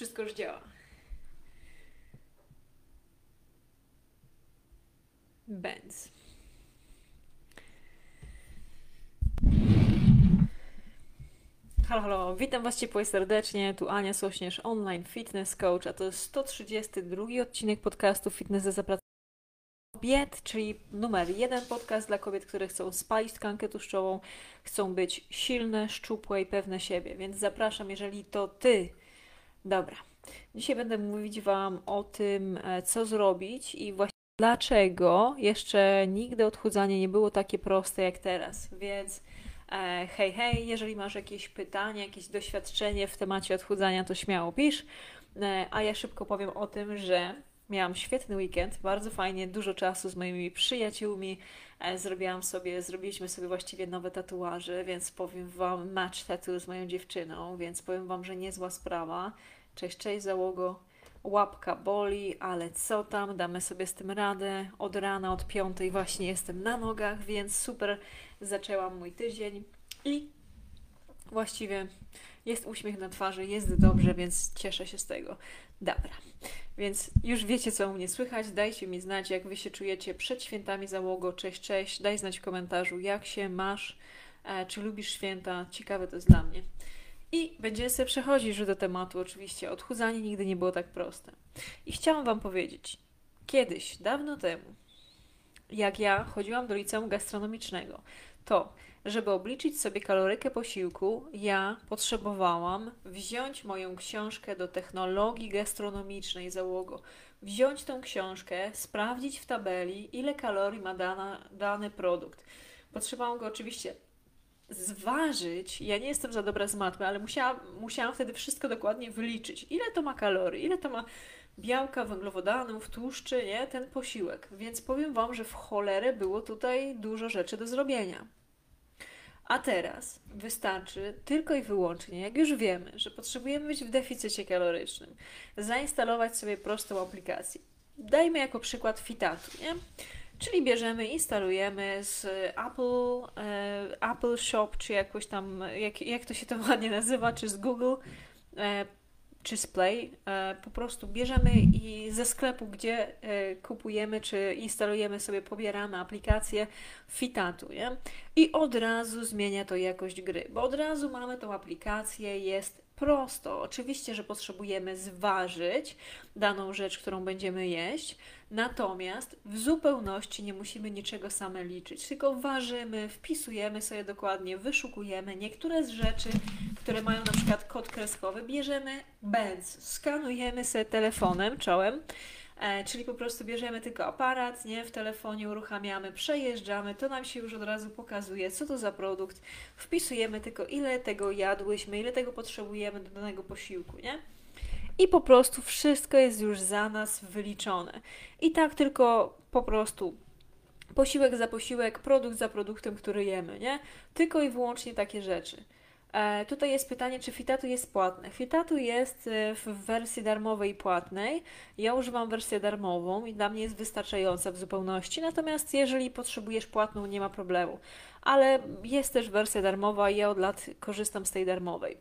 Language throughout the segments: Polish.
Wszystko już działa. Benz. Halo, halo, witam Was ciepło i serdecznie. Tu Ania Sośnierz, online fitness coach, a to jest 132 odcinek podcastu Fitness za zapracowanych kobiet, czyli numer jeden podcast dla kobiet, które chcą spalić tkankę tłuszczową, chcą być silne, szczupłe i pewne siebie. Więc zapraszam, jeżeli to Ty Dobra. Dzisiaj będę mówić Wam o tym, e, co zrobić i właśnie dlaczego jeszcze nigdy odchudzanie nie było takie proste jak teraz. Więc e, hej, hej, jeżeli masz jakieś pytanie, jakieś doświadczenie w temacie odchudzania, to śmiało pisz. E, a ja szybko powiem o tym, że miałam świetny weekend, bardzo fajnie, dużo czasu z moimi przyjaciółmi. Zrobiłam sobie, zrobiliśmy sobie właściwie nowe tatuaże, więc powiem Wam match tattoo z moją dziewczyną, więc powiem Wam, że niezła sprawa. Cześć, cześć załogo. Łapka boli, ale co tam, damy sobie z tym radę. Od rana, od piątej właśnie jestem na nogach, więc super zaczęłam mój tydzień i właściwie jest uśmiech na twarzy, jest dobrze, więc cieszę się z tego. Dobra, więc już wiecie, co u mnie słychać. Dajcie mi znać, jak Wy się czujecie przed świętami załogo. Cześć, cześć. Daj znać w komentarzu, jak się masz, e, czy lubisz święta. Ciekawe to jest dla mnie. I będziemy sobie przechodzić już do tematu. Oczywiście odchudzanie nigdy nie było tak proste. I chciałam Wam powiedzieć, kiedyś, dawno temu, jak ja chodziłam do liceum gastronomicznego, to żeby obliczyć sobie kalorykę posiłku, ja potrzebowałam wziąć moją książkę do technologii gastronomicznej załogo. Wziąć tą książkę, sprawdzić w tabeli, ile kalorii ma dana, dany produkt. Potrzebowałam go oczywiście zważyć. Ja nie jestem za dobra z matmy, ale musiałam, musiałam wtedy wszystko dokładnie wyliczyć. Ile to ma kalorii, ile to ma białka, węglowodanów, tłuszczy, nie? Ten posiłek. Więc powiem Wam, że w cholerę było tutaj dużo rzeczy do zrobienia. A teraz wystarczy tylko i wyłącznie, jak już wiemy, że potrzebujemy być w deficycie kalorycznym, zainstalować sobie prostą aplikację. Dajmy jako przykład Fitatu, nie? Czyli bierzemy, instalujemy z Apple, e, Apple Shop, czy jakoś tam, jak, jak to się to ładnie nazywa, czy z Google, e, czy z. E, po prostu bierzemy i ze sklepu, gdzie e, kupujemy, czy instalujemy sobie, pobieramy aplikację Fitatu, nie? I od razu zmienia to jakość gry, bo od razu mamy tą aplikację, jest prosto. Oczywiście, że potrzebujemy zważyć daną rzecz, którą będziemy jeść, natomiast w zupełności nie musimy niczego same liczyć, tylko ważymy, wpisujemy sobie dokładnie, wyszukujemy niektóre z rzeczy, które mają na przykład kod kreskowy, bierzemy benz, skanujemy sobie telefonem, czołem czyli po prostu bierzemy tylko aparat, nie, w telefonie uruchamiamy, przejeżdżamy, to nam się już od razu pokazuje, co to za produkt, wpisujemy tylko ile tego jadłyśmy, ile tego potrzebujemy do danego posiłku, nie? I po prostu wszystko jest już za nas wyliczone. I tak tylko po prostu posiłek za posiłek, produkt za produktem, który jemy, nie? Tylko i wyłącznie takie rzeczy. E, tutaj jest pytanie, czy Fitatu jest płatne. Fitatu jest e, w wersji darmowej i płatnej. Ja używam wersję darmową i dla mnie jest wystarczająca w zupełności. Natomiast jeżeli potrzebujesz płatną, nie ma problemu. Ale jest też wersja darmowa i ja od lat korzystam z tej darmowej.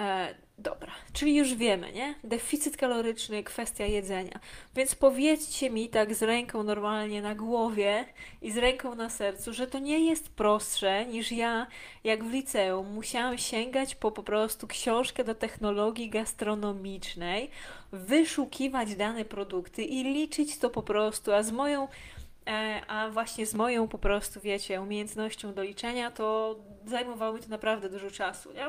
E, dobra, czyli już wiemy, nie? Deficyt kaloryczny, kwestia jedzenia. Więc powiedzcie mi tak z ręką normalnie na głowie i z ręką na sercu, że to nie jest prostsze niż ja, jak w liceum, musiałam sięgać po po prostu książkę do technologii gastronomicznej, wyszukiwać dane produkty i liczyć to po prostu, a z moją e, a właśnie z moją po prostu, wiecie, umiejętnością do liczenia, to zajmowało mi to naprawdę dużo czasu, nie?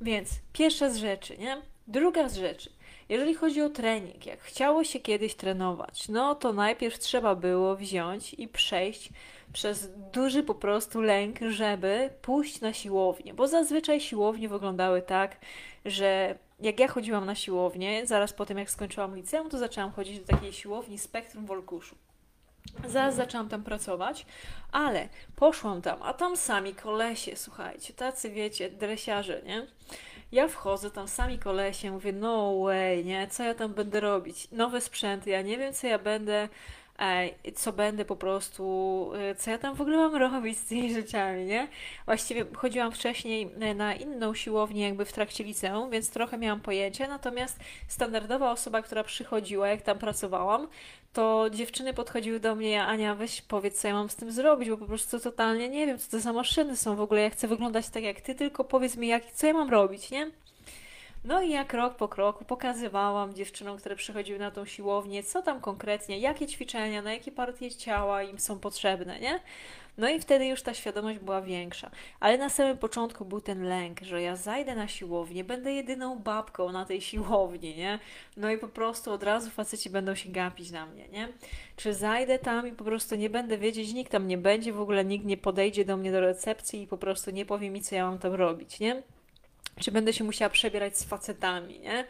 Więc pierwsza z rzeczy, nie? Druga z rzeczy. Jeżeli chodzi o trening, jak chciało się kiedyś trenować, no to najpierw trzeba było wziąć i przejść przez duży po prostu lęk, żeby pójść na siłownię, bo zazwyczaj siłownie wyglądały tak, że jak ja chodziłam na siłownię, zaraz po tym jak skończyłam liceum, to zaczęłam chodzić do takiej siłowni Spektrum Wolkuszu. Zaraz zaczęłam tam pracować, ale poszłam tam, a tam sami kolesie, słuchajcie, tacy wiecie, dresiarze, nie? Ja wchodzę, tam sami kolesie, mówię, no way, nie? Co ja tam będę robić? Nowe sprzęty, ja nie wiem, co ja będę co będę po prostu, y, co ja tam w ogóle mam robić z tymi rzeczami, nie? Właściwie chodziłam wcześniej y, na inną siłownię jakby w trakcie liceum, więc trochę miałam pojęcie, natomiast standardowa osoba, która przychodziła, jak tam pracowałam, to dziewczyny podchodziły do mnie, Ania, weź powiedz, co ja mam z tym zrobić, bo po prostu totalnie nie wiem, co to za maszyny są w ogóle, ja chcę wyglądać tak jak ty, tylko powiedz mi, jak, co ja mam robić, nie? No i ja krok po kroku pokazywałam dziewczynom, które przychodziły na tą siłownię, co tam konkretnie, jakie ćwiczenia, na jakie partie ciała im są potrzebne, nie? No i wtedy już ta świadomość była większa. Ale na samym początku był ten lęk, że ja zajdę na siłownię, będę jedyną babką na tej siłowni, nie? No i po prostu od razu faceci będą się gapić na mnie, nie? Czy zajdę tam i po prostu nie będę wiedzieć, nikt tam nie będzie, w ogóle nikt nie podejdzie do mnie do recepcji i po prostu nie powie mi, co ja mam tam robić, nie? Czy będę się musiała przebierać z facetami, nie?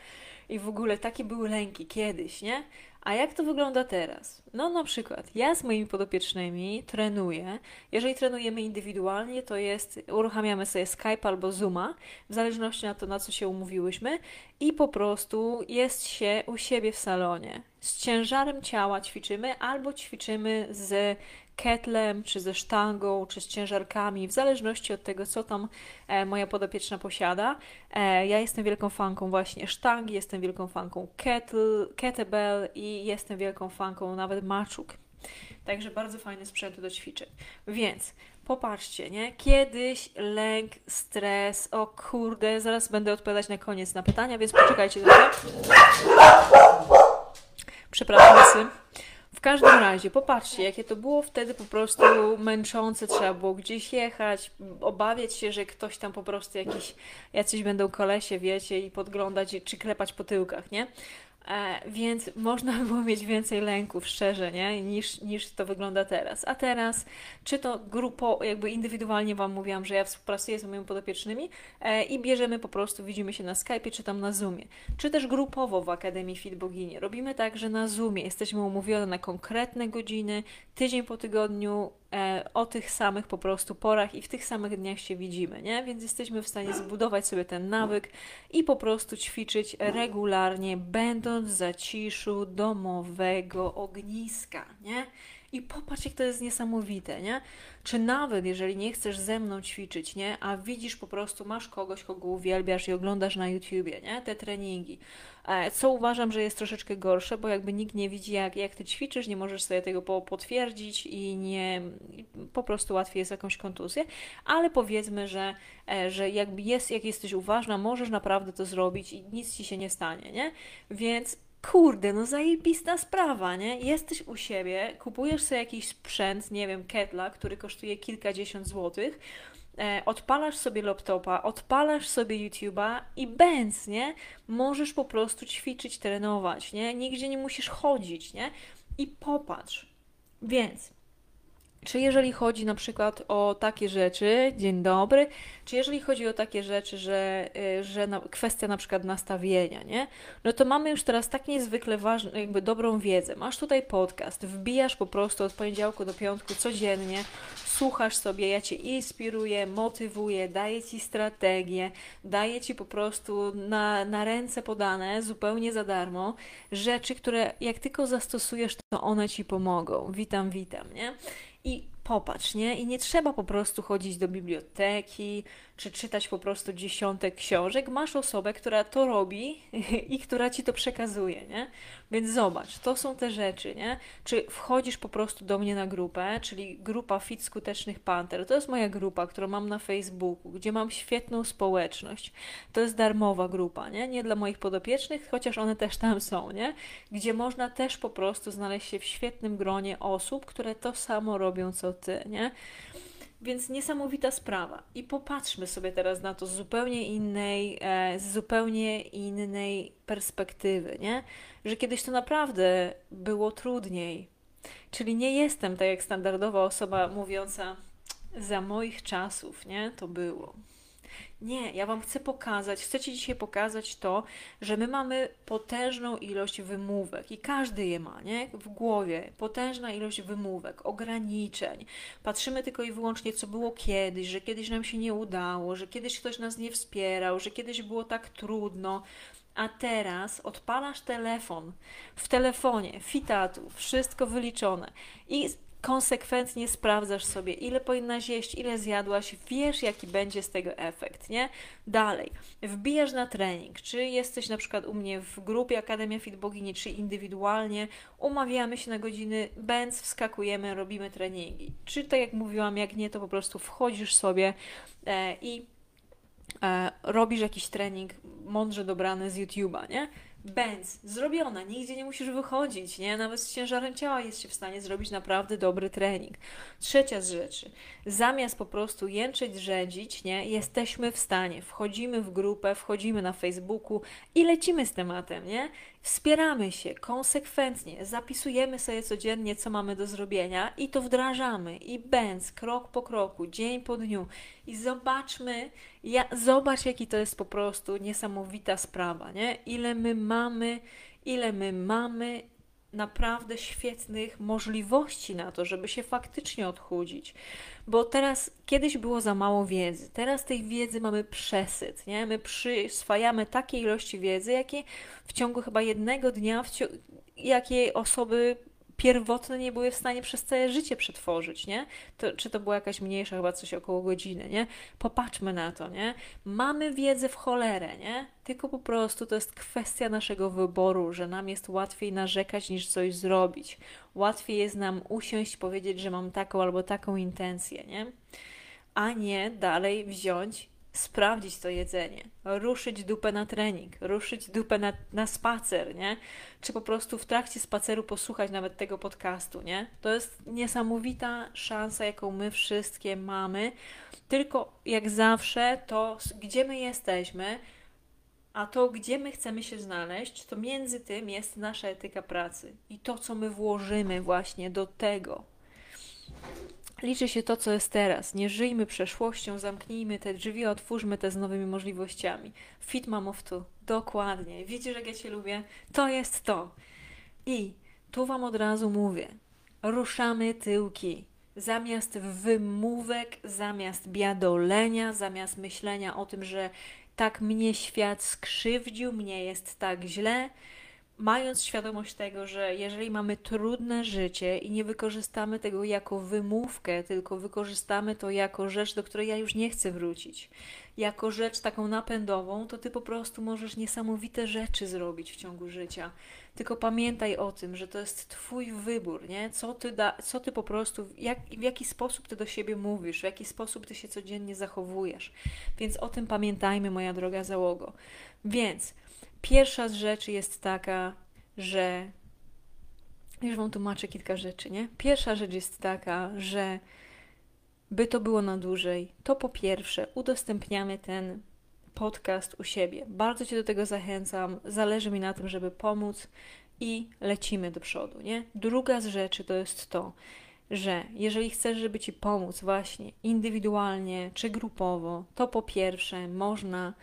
I w ogóle takie były lęki kiedyś, nie? A jak to wygląda teraz? No na przykład ja z moimi podopiecznymi trenuję. Jeżeli trenujemy indywidualnie, to jest uruchamiamy sobie Skype albo Zooma, w zależności na to, na co się umówiłyśmy i po prostu jest się u siebie w salonie. Z ciężarem ciała ćwiczymy albo ćwiczymy z ketlem, czy ze sztangą, czy z ciężarkami, w zależności od tego, co tam e, moja podopieczna posiada. E, ja jestem wielką fanką właśnie sztangi, jestem wielką fanką kettle, kettlebell i jestem wielką fanką nawet maczuk. Także bardzo fajny sprzęt do ćwiczeń. Więc popatrzcie, nie? Kiedyś lęk, stres, o kurde, zaraz będę odpowiadać na koniec na pytania, więc poczekajcie trochę. Przepraszam, syn. W każdym razie, popatrzcie, jakie to było wtedy po prostu męczące, trzeba było gdzieś jechać, obawiać się, że ktoś tam po prostu jakiś, jacyś będą kolesie, wiecie, i podglądać, czy klepać po tyłkach, nie? E, więc można było mieć więcej lęków, szczerze, nie? Niż, niż to wygląda teraz. A teraz, czy to grupo, jakby indywidualnie Wam mówiłam, że ja współpracuję z moimi podopiecznymi e, i bierzemy po prostu, widzimy się na Skype czy tam na Zoomie. Czy też grupowo w Akademii Fit. Robimy tak, że na Zoomie jesteśmy umówione na konkretne godziny, tydzień po tygodniu, o tych samych po prostu porach i w tych samych dniach się widzimy, nie? Więc jesteśmy w stanie zbudować sobie ten nawyk i po prostu ćwiczyć regularnie, będąc w zaciszu domowego ogniska, nie? I popatrz, jak to jest niesamowite, nie? Czy nawet jeżeli nie chcesz ze mną ćwiczyć, nie? A widzisz po prostu, masz kogoś, kogo uwielbiasz i oglądasz na YouTubie, nie? Te treningi. E, co uważam, że jest troszeczkę gorsze, bo jakby nikt nie widzi, jak, jak ty ćwiczysz, nie możesz sobie tego potwierdzić i nie, po prostu łatwiej jest jakąś kontuzję, ale powiedzmy, że, e, że jakby jest, jak jesteś uważna, możesz naprawdę to zrobić i nic ci się nie stanie, nie? Więc kurde, no zajebista sprawa, nie? Jesteś u siebie, kupujesz sobie jakiś sprzęt, nie wiem, ketla, który kosztuje kilkadziesiąt złotych, e, odpalasz sobie laptopa, odpalasz sobie YouTube'a i bęc, nie? Możesz po prostu ćwiczyć, trenować, nie? Nigdzie nie musisz chodzić, nie? I popatrz. Więc czy jeżeli chodzi na przykład o takie rzeczy, dzień dobry, czy jeżeli chodzi o takie rzeczy, że, y, że na, kwestia na przykład nastawienia, nie? No to mamy już teraz tak niezwykle ważną, jakby dobrą wiedzę. Masz tutaj podcast, wbijasz po prostu od poniedziałku do piątku codziennie, słuchasz sobie, ja Cię inspiruję, motywuję, daję Ci strategię, daję Ci po prostu na, na ręce podane, zupełnie za darmo, rzeczy, które jak tylko zastosujesz, to one Ci pomogą. Witam, witam, nie? I popatrz, nie? I nie trzeba po prostu chodzić do biblioteki, czy czytać po prostu dziesiątek książek. Masz osobę, która to robi i która ci to przekazuje, nie? Więc zobacz, to są te rzeczy, nie? Czy wchodzisz po prostu do mnie na grupę, czyli grupa Fit Skutecznych Panter. To jest moja grupa, którą mam na Facebooku, gdzie mam świetną społeczność. To jest darmowa grupa, nie? Nie dla moich podopiecznych, chociaż one też tam są, nie? Gdzie można też po prostu znaleźć się w świetnym gronie osób, które to samo robią co ty, nie? Więc niesamowita sprawa. I popatrzmy sobie teraz na to z zupełnie innej, e, z zupełnie innej perspektywy, nie? Że kiedyś to naprawdę było trudniej. Czyli nie jestem tak jak standardowa osoba mówiąca za moich czasów, nie? To było. Nie, ja Wam chcę pokazać, chcę Ci dzisiaj pokazać to, że my mamy potężną ilość wymówek i każdy je ma, nie? W głowie. Potężna ilość wymówek, ograniczeń. Patrzymy tylko i wyłącznie, co było kiedyś, że kiedyś nam się nie udało, że kiedyś ktoś nas nie wspierał, że kiedyś było tak trudno. A teraz odpalasz telefon, w telefonie, fitatu, wszystko wyliczone i konsekwentnie sprawdzasz sobie, ile powinnaś jeść, ile zjadłaś, wiesz, jaki będzie z tego efekt, nie? Dalej, wbijasz na trening, czy jesteś na przykład u mnie w grupie Akademia Fit Bogini, czy indywidualnie, umawiamy się na godziny, bęc, wskakujemy, robimy treningi. Czy tak jak mówiłam, jak nie, to po prostu wchodzisz sobie e, i e, robisz jakiś trening mądrze dobrany z YouTube'a, nie? Benz, zrobiona, nigdzie nie musisz wychodzić, nie? Nawet z ciężarem ciała jest się w stanie zrobić naprawdę dobry trening. Trzecia z rzeczy, zamiast po prostu jęczeć, rzędzić, nie? Jesteśmy w stanie, wchodzimy w grupę, wchodzimy na Facebooku i lecimy z tematem, nie? Wspieramy się konsekwentnie, zapisujemy sobie codziennie, co mamy do zrobienia i to wdrażamy. I bęc krok po kroku, dzień po dniu. I zobaczmy, ja, zobacz, jaki to jest po prostu niesamowita sprawa, nie? Ile my mamy, ile my mamy naprawdę świetnych możliwości na to, żeby się faktycznie odchudzić. Bo teraz, kiedyś było za mało wiedzy, teraz tej wiedzy mamy przesyt, nie? My przyswajamy takie ilości wiedzy, jakie w ciągu chyba jednego dnia, jakie osoby pierwotne nie były w stanie przez całe życie przetworzyć, nie? To, czy to była jakaś mniejsza, chyba coś około godziny, nie? Popatrzmy na to, nie? Mamy wiedzę w cholerę, nie? Tylko po prostu to jest kwestia naszego wyboru, że nam jest łatwiej narzekać niż coś zrobić. Łatwiej jest nam usiąść, powiedzieć, że mam taką albo taką intencję, nie? A nie dalej wziąć sprawdzić to jedzenie, ruszyć dupę na trening, ruszyć dupę na, na spacer, nie? Czy po prostu w trakcie spaceru posłuchać nawet tego podcastu, nie? To jest niesamowita szansa, jaką my wszystkie mamy. Tylko jak zawsze, to gdzie my jesteśmy, a to, gdzie my chcemy się znaleźć, to między tym jest nasza etyka pracy i to, co my włożymy właśnie do tego. Liczy się to, co jest teraz. Nie żyjmy przeszłością, zamknijmy te drzwi, otwórzmy te z nowymi możliwościami. Fit mam of tu. Dokładnie. Widzisz, jak ja Cię lubię? To jest to. I tu Wam od razu mówię. Ruszamy tyłki. Zamiast wymówek, zamiast biadolenia, zamiast myślenia o tym, że tak mnie świat skrzywdził, mnie jest tak źle, mając świadomość tego, że jeżeli mamy trudne życie i nie wykorzystamy tego jako wymówkę, tylko wykorzystamy to jako rzecz, do której ja już nie chcę wrócić, jako rzecz taką napędową, to ty po prostu możesz niesamowite rzeczy zrobić w ciągu życia. Tylko pamiętaj o tym, że to jest twój wybór, nie? Co ty, da, co ty po prostu, jak, w jaki sposób ty do siebie mówisz, w jaki sposób ty się codziennie zachowujesz. Więc o tym pamiętajmy, moja droga załogo. Więc Pierwsza z rzeczy jest taka, że już Wam tłumaczę kilka rzeczy, nie? Pierwsza rzecz jest taka, że by to było na dłużej, to po pierwsze udostępniamy ten podcast u siebie. Bardzo Cię do tego zachęcam. Zależy mi na tym, żeby pomóc i lecimy do przodu, nie? Druga z rzeczy to jest to, że jeżeli chcesz, żeby Ci pomóc właśnie indywidualnie czy grupowo, to po pierwsze można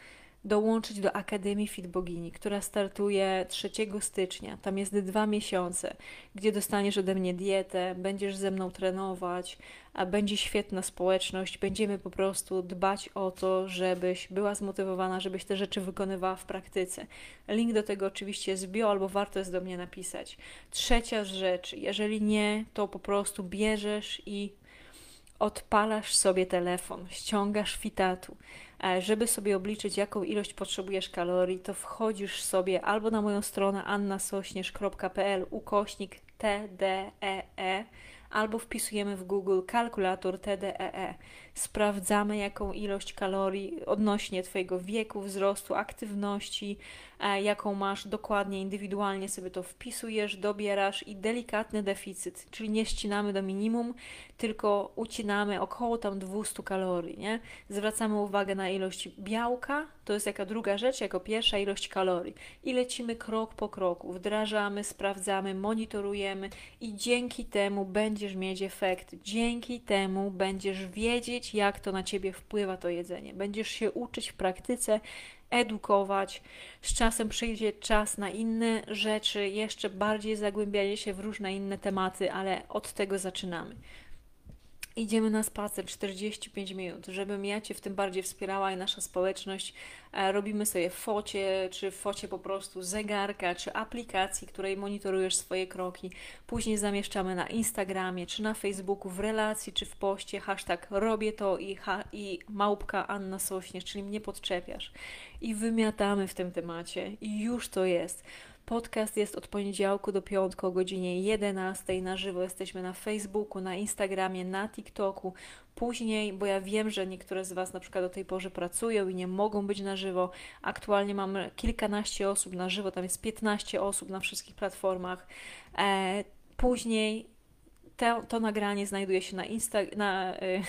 dołączyć do Akademii Fit Bogini, która startuje 3 stycznia. Tam jest dwa miesiące, gdzie dostaniesz ode mnie dietę, będziesz ze mną trenować, a będzie świetna społeczność. Będziemy po prostu dbać o to, żebyś była zmotywowana, żebyś te rzeczy wykonywała w praktyce. Link do tego oczywiście jest bio, albo warto jest do mnie napisać. Trzecia rzecz, jeżeli nie, to po prostu bierzesz i odpalasz sobie telefon, ściągasz fitatu, e, żeby sobie obliczyć, jaką ilość potrzebujesz kalorii, to wchodzisz sobie albo na moją stronę annasośnierz.pl ukośnik TDEE, e, albo wpisujemy w Google kalkulator TDEE. E. Sprawdzamy, jaką ilość kalorii odnośnie Twojego wieku, wzrostu, aktywności, jaką masz dokładnie, indywidualnie sobie to wpisujesz, dobierasz i delikatny deficyt, czyli nie ścinamy do minimum, tylko ucinamy około tam 200 kalorii, nie? Zwracamy uwagę na ilość białka, to jest jaka druga rzecz, jako pierwsza ilość kalorii. I lecimy krok po kroku, wdrażamy, sprawdzamy, monitorujemy i dzięki temu będziesz mieć efekt. Dzięki temu będziesz wiedzieć, jak to na ciebie wpływa to jedzenie. Będziesz się uczyć w praktyce, edukować. Z czasem przyjdzie czas na inne rzeczy, jeszcze bardziej zagłębianie się w różne inne tematy, ale od tego zaczynamy. Idziemy na spacer 45 minut, żebym ja Cię w tym bardziej wspierała i nasza społeczność. E, robimy sobie focie, czy focie po prostu zegarka, czy aplikacji, której monitorujesz swoje kroki. Później zamieszczamy na Instagramie, czy na Facebooku, w relacji, czy w poście hashtag robię to i, ha, i małpka Anna Sośnierz, czyli mnie podczepiasz. I wymiatamy w tym temacie i już to jest. Podcast jest od poniedziałku do piątku o godzinie 11 na żywo. Jesteśmy na Facebooku, na Instagramie, na TikToku. Później, bo ja wiem, że niektóre z Was na przykład do tej porze pracują i nie mogą być na żywo. Aktualnie mamy kilkanaście osób na żywo, tam jest 15 osób na wszystkich platformach. E, później to, nagranie znajduje się na, Insta, na y,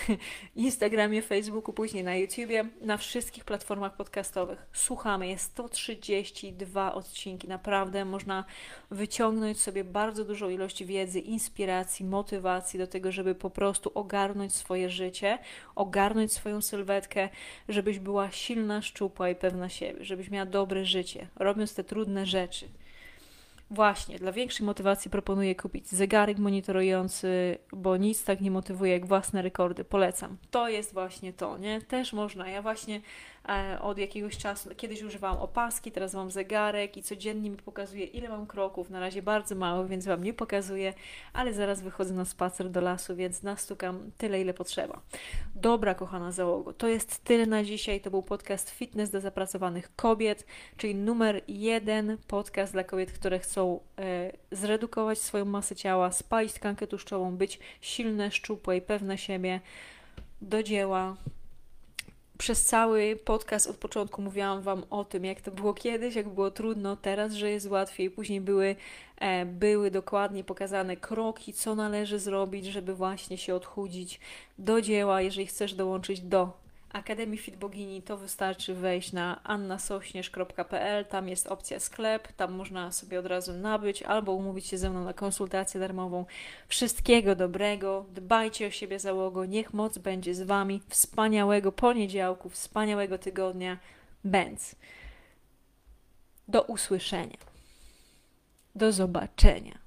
Instagramie, Facebooku, później na YouTubie, na wszystkich platformach podcastowych. Słuchamy, jest 132 odcinki. Naprawdę można wyciągnąć sobie bardzo dużą ilość wiedzy, inspiracji, motywacji do tego, żeby po prostu ogarnąć swoje życie, ogarnąć swoją sylwetkę, żebyś była silna, szczupła i pewna siebie, żebyś miała dobre życie, robiąc te trudne rzeczy. Właśnie, dla większej motywacji proponuję kupić zegarek monitorujący, bo nic tak nie motywuje jak własne rekordy. Polecam. To jest właśnie to, nie? Też można. Ja właśnie od jakiegoś czasu. Kiedyś używałam opaski, teraz mam zegarek i codziennie mi pokazuje, ile mam kroków. Na razie bardzo mało, więc Wam nie pokazuję, ale zaraz wychodzę na spacer do lasu, więc nastukam tyle, ile potrzeba. Dobra, kochana załogo, to jest tyle na dzisiaj. To był podcast Fitness dla zapracowanych kobiet, czyli numer jeden podcast dla kobiet, które chcą e, zredukować swoją masę ciała, spalić tkankę tłuszczową, być silne, szczupłe i pewne siebie. Do dzieła, przez cały podcast od początku mówiłam Wam o tym, jak to było kiedyś, jak było trudno, teraz, że jest łatwiej. Później były, e, były dokładnie pokazane kroki, co należy zrobić, żeby właśnie się odchudzić do dzieła. Jeżeli chcesz dołączyć do Akademii Fit Bogini, to wystarczy wejść na annasośnierz.pl, tam jest opcja sklep, tam można sobie od razu nabyć albo umówić się ze mną na konsultację darmową. Wszystkiego dobrego, dbajcie o siebie załogo, niech moc będzie z Wami. Wspaniałego poniedziałku, wspaniałego tygodnia. Benz. Do usłyszenia. Do zobaczenia.